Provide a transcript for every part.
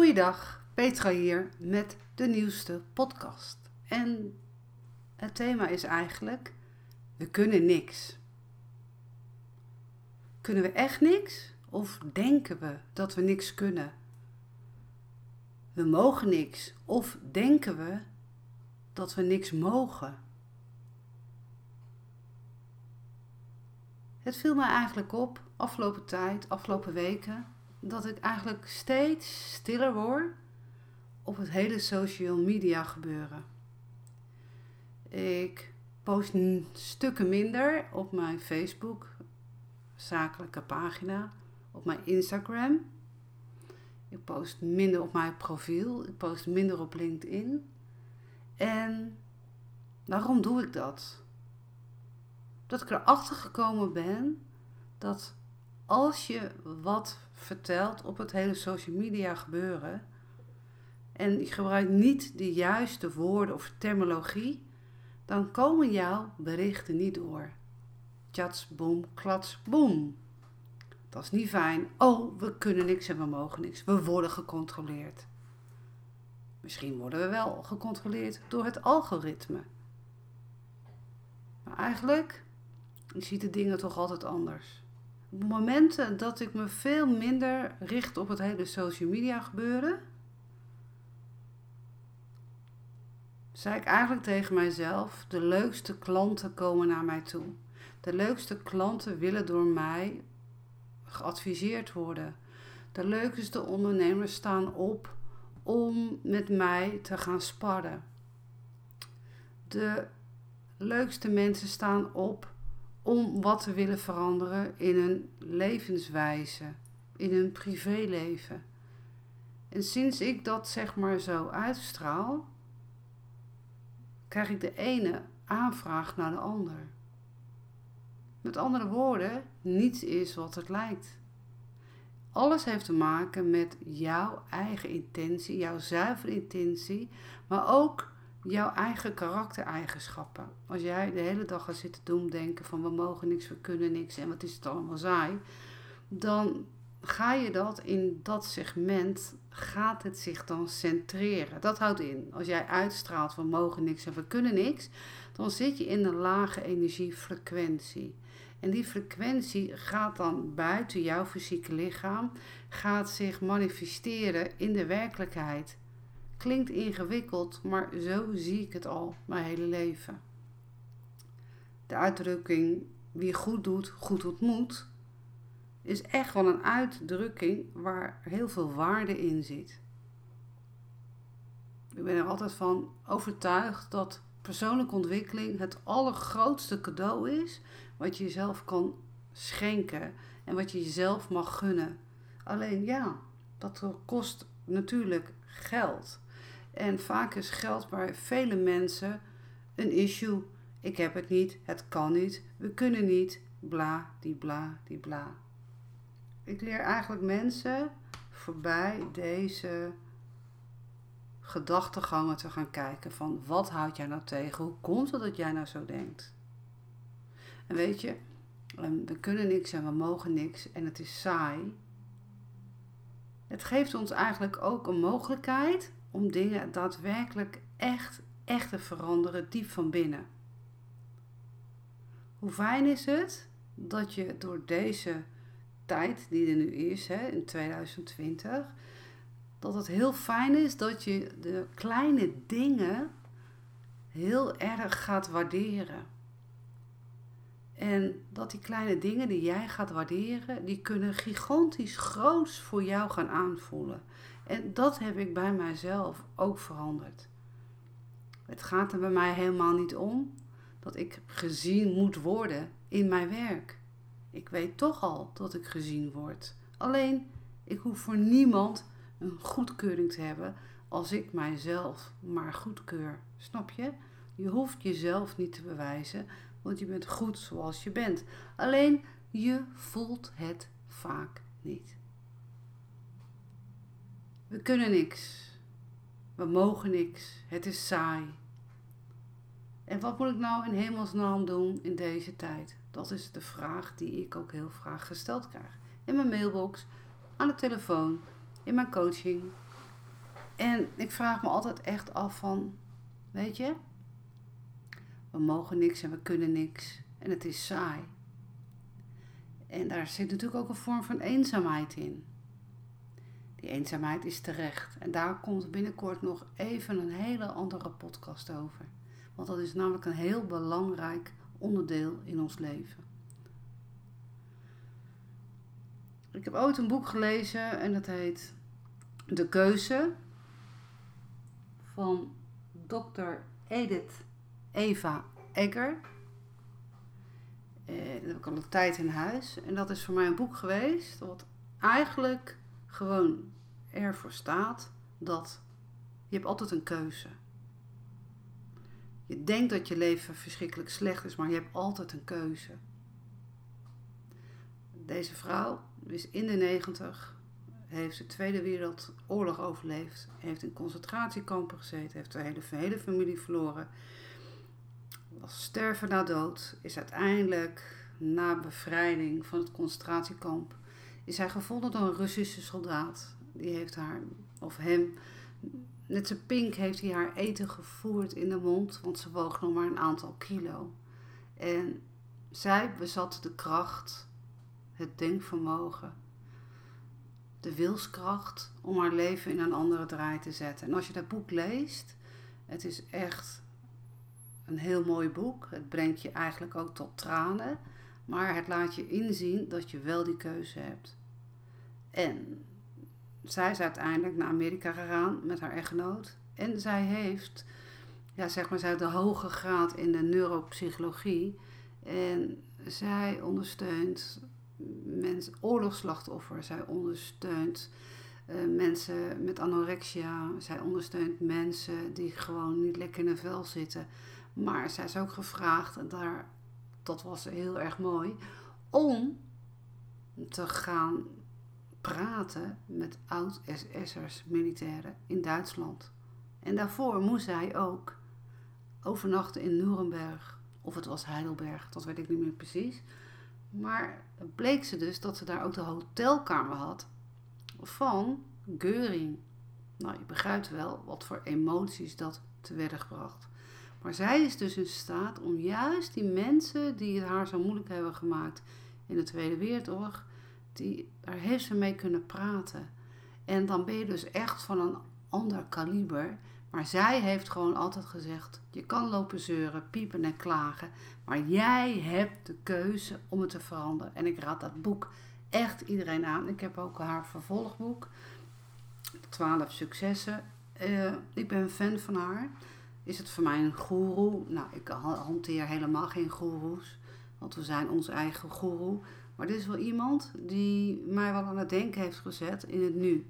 Goeiedag, Petra hier met de nieuwste podcast. En het thema is eigenlijk: we kunnen niks. Kunnen we echt niks? Of denken we dat we niks kunnen? We mogen niks. Of denken we dat we niks mogen? Het viel mij eigenlijk op, afgelopen tijd, afgelopen weken, dat ik eigenlijk steeds stiller word op het hele social media gebeuren. Ik post stukken minder op mijn Facebook, zakelijke pagina, op mijn Instagram. Ik post minder op mijn profiel, ik post minder op LinkedIn. En waarom doe ik dat? Dat ik erachter gekomen ben dat als je wat vertelt op het hele social media gebeuren en je gebruikt niet de juiste woorden of terminologie, dan komen jouw berichten niet door. Tjats, boem, klats, boem. Dat is niet fijn. Oh, we kunnen niks en we mogen niks. We worden gecontroleerd. Misschien worden we wel gecontroleerd door het algoritme. Maar eigenlijk, ziet de dingen toch altijd anders. Momenten dat ik me veel minder richt op het hele social media gebeuren, zei ik eigenlijk tegen mijzelf: de leukste klanten komen naar mij toe. De leukste klanten willen door mij geadviseerd worden. De leukste ondernemers staan op om met mij te gaan sparren. De leukste mensen staan op om wat te willen veranderen in hun levenswijze, in hun privéleven. En sinds ik dat zeg maar zo uitstraal, krijg ik de ene aanvraag naar de ander. Met andere woorden, niets is wat het lijkt. Alles heeft te maken met jouw eigen intentie, jouw zuivere intentie, maar ook jouw eigen karaktereigenschappen. Als jij de hele dag gaat zitten doen denken van we mogen niks, we kunnen niks en wat is het allemaal saai, dan ga je dat in dat segment, gaat het zich dan centreren. Dat houdt in, als jij uitstraalt we mogen niks en we kunnen niks, dan zit je in een lage energiefrequentie. En die frequentie gaat dan buiten jouw fysieke lichaam, gaat zich manifesteren in de werkelijkheid. Klinkt ingewikkeld, maar zo zie ik het al mijn hele leven. De uitdrukking wie goed doet, goed ontmoet, is echt wel een uitdrukking waar heel veel waarde in zit. Ik ben er altijd van overtuigd dat persoonlijke ontwikkeling het allergrootste cadeau is wat je jezelf kan schenken en wat je jezelf mag gunnen. Alleen ja, dat kost natuurlijk geld. En vaak is geld bij vele mensen een issue. Ik heb het niet, het kan niet, we kunnen niet, bla, die bla, die bla. Ik leer eigenlijk mensen voorbij deze gedachtegangen te gaan kijken van wat houdt jij nou tegen? Hoe komt het dat jij nou zo denkt? En weet je, ehm, we kunnen niks en we mogen niks en het is saai. Het geeft ons eigenlijk ook een mogelijkheid om dingen daadwerkelijk echt, echt te veranderen diep van binnen. Hoe fijn is het dat je door deze tijd die er nu is, hè, in 2020, dat het heel fijn is dat je de kleine dingen heel erg gaat waarderen. En dat die kleine dingen die jij gaat waarderen, die kunnen gigantisch groot voor jou gaan aanvoelen. En dat heb ik bij mijzelf ook veranderd. Het gaat er bij mij helemaal niet om dat ik gezien moet worden in mijn werk. Ik weet toch al dat ik gezien word. Alleen, ik hoef voor niemand een goedkeuring te hebben als ik mijzelf maar goedkeur. Snap je? Je hoeft jezelf niet te bewijzen, want je bent goed zoals je bent. Alleen je voelt het vaak niet. We kunnen niks. We mogen niks. Het is saai. En wat moet ik nou in hemelsnaam doen in deze tijd? Dat is de vraag die ik ook heel graag gesteld krijg. In mijn mailbox, aan de telefoon, in mijn coaching, En ik vraag me altijd echt af van, weet je, we mogen niks en we kunnen niks en het is saai. En daar zit natuurlijk ook een vorm van eenzaamheid in. Die eenzaamheid is terecht. En daar komt binnenkort nog even een hele andere podcast over. Want dat is namelijk een heel belangrijk onderdeel in ons leven. Ik heb ooit een boek gelezen en dat heet De Keuze van Dr. Edith Eva Egger. Eh, dat heb ik al een tijd in huis. En dat is voor mij een boek geweest wat eigenlijk gewoon ervoor staat dat je hebt altijd een keuze. Je denkt dat je leven verschrikkelijk slecht is, maar je hebt altijd een keuze. Deze vrouw is in de negentig, heeft de Tweede Wereldoorlog overleefd, heeft in concentratiekampen gezeten, heeft de hele, familie verloren, sterven na dood, is uiteindelijk na bevrijding van het concentratiekamp, is hij gevonden door een Russische soldaat. Die heeft haar, of hem, net zo pink heeft hij haar eten gevoerd in de mond, want ze woog nog maar een aantal kilo. En zij bezat de kracht, het denkvermogen, de wilskracht om haar leven in een andere draai te zetten. En als je dat boek leest, het is echt een heel mooi boek. Het brengt je eigenlijk ook tot tranen, maar het laat je inzien dat je wel die keuze hebt. En zij is uiteindelijk naar Amerika gegaan met haar echtgenoot. En zij heeft, ja, zeg maar, zij de hoge graad in de neuropsychologie. En zij ondersteunt mensen, oorlogsslachtoffers. Zij ondersteunt uh, mensen met anorexia. Zij ondersteunt mensen die gewoon niet lekker in hun vel zitten. Maar zij is ook gevraagd, en daar, dat was heel erg mooi, om te gaan praten met oud-SS'ers, militairen in Duitsland. En daarvoor moest hij ook overnachten in Nuremberg. Of het was Heidelberg, dat weet ik niet meer precies. Maar bleek ze dus dat ze daar ook de hotelkamer had van Geuring. Nou, je begrijpt wel wat voor emoties dat te werden gebracht. Maar zij is dus in staat om juist die mensen die het haar zo moeilijk hebben gemaakt in de Tweede Wereldoorlog, die, daar heeft ze mee kunnen praten. En dan ben je dus echt van een ander kaliber. Maar zij heeft gewoon altijd gezegd: je kan lopen zeuren, piepen en klagen, maar jij hebt de keuze om het te veranderen. En ik raad dat boek echt iedereen aan. Ik heb ook haar vervolgboek, 12 successen. Uh, ik ben fan van haar. Is het voor mij een goeroe? Nou, ik hanteer helemaal geen goeroes, want we zijn onze eigen goeroe. Maar dit is wel iemand die mij wel aan het denken heeft gezet in het nu.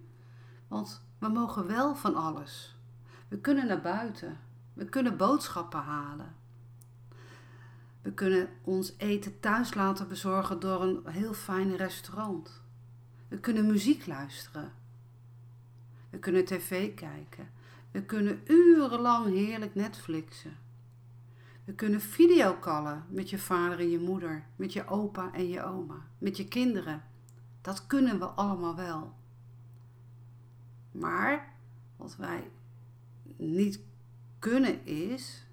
Want we mogen wel van alles. We kunnen naar buiten. We kunnen boodschappen halen. We kunnen ons eten thuis laten bezorgen door een heel fijn restaurant. We kunnen muziek luisteren. We kunnen tv kijken. We kunnen urenlang heerlijk Netflixen. We kunnen videocallen met je vader en je moeder, met je opa en je oma, met je kinderen. Dat kunnen we allemaal wel. Maar wat wij niet kunnen is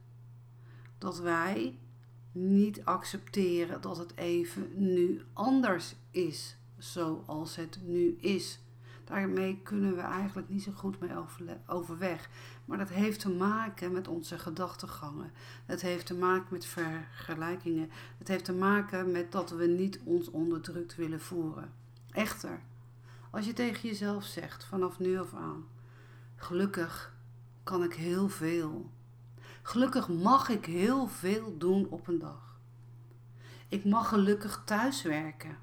dat wij niet accepteren dat het even nu anders is zoals het nu is. Daarmee kunnen we eigenlijk niet zo goed mee overweg. Maar dat heeft te maken met onze gedachtegangen. Dat heeft te maken met vergelijkingen. Het heeft te maken met dat we niet ons onderdrukt willen voeren. Echter, als je tegen jezelf zegt vanaf nu af aan: gelukkig kan ik heel veel. Gelukkig mag ik heel veel doen op een dag. Ik mag gelukkig thuiswerken.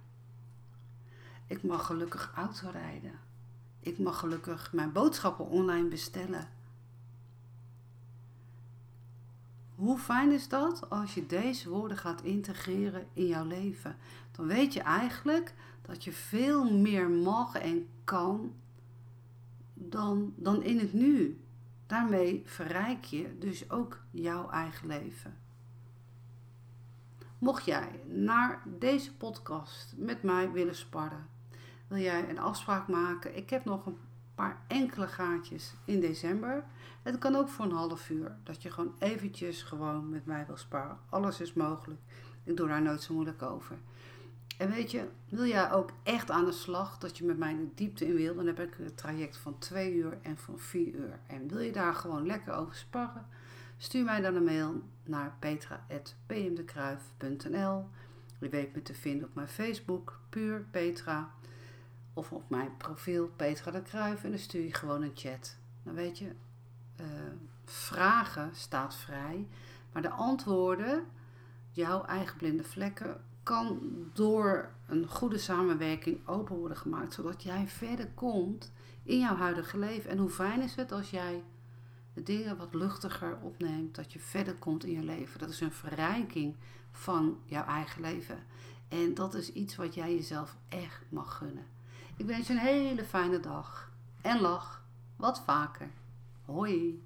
Ik mag gelukkig autorijden. Ik mag gelukkig mijn boodschappen online bestellen. Hoe fijn is dat als je deze woorden gaat integreren in jouw leven? Dan weet je eigenlijk dat je veel meer mag en kan dan, dan in het nu. Daarmee verrijk je dus ook jouw eigen leven. Mocht jij naar deze podcast met mij willen sparren, wil jij een afspraak maken? Ik heb nog een paar enkele gaatjes in december. Het kan ook voor een half uur. Dat je gewoon eventjes gewoon met mij wil sparen. Alles is mogelijk. Ik doe daar nooit zo moeilijk over. En weet je, wil jij ook echt aan de slag, dat je met mij de diepte in wil, dan heb ik een traject van 2 uur en van 4 uur. En wil je daar gewoon lekker over sparren, stuur mij dan een mail naar petra.pmdekruif.nl. Je weet me te vinden op mijn Facebook, Puur Petra, of op mijn profiel Petra de Kruif en dan stuur je gewoon een chat. Dan weet je, uh, vragen staat vrij, maar de antwoorden, jouw eigen blinde vlekken, kan door een goede samenwerking open worden gemaakt, zodat jij verder komt in jouw huidige leven. En hoe fijn is het als jij de dingen wat luchtiger opneemt, dat je verder komt in je leven. Dat is een verrijking van jouw eigen leven. En dat is iets wat jij jezelf echt mag gunnen. Ik wens je een hele fijne dag. En lach wat vaker. Hoi.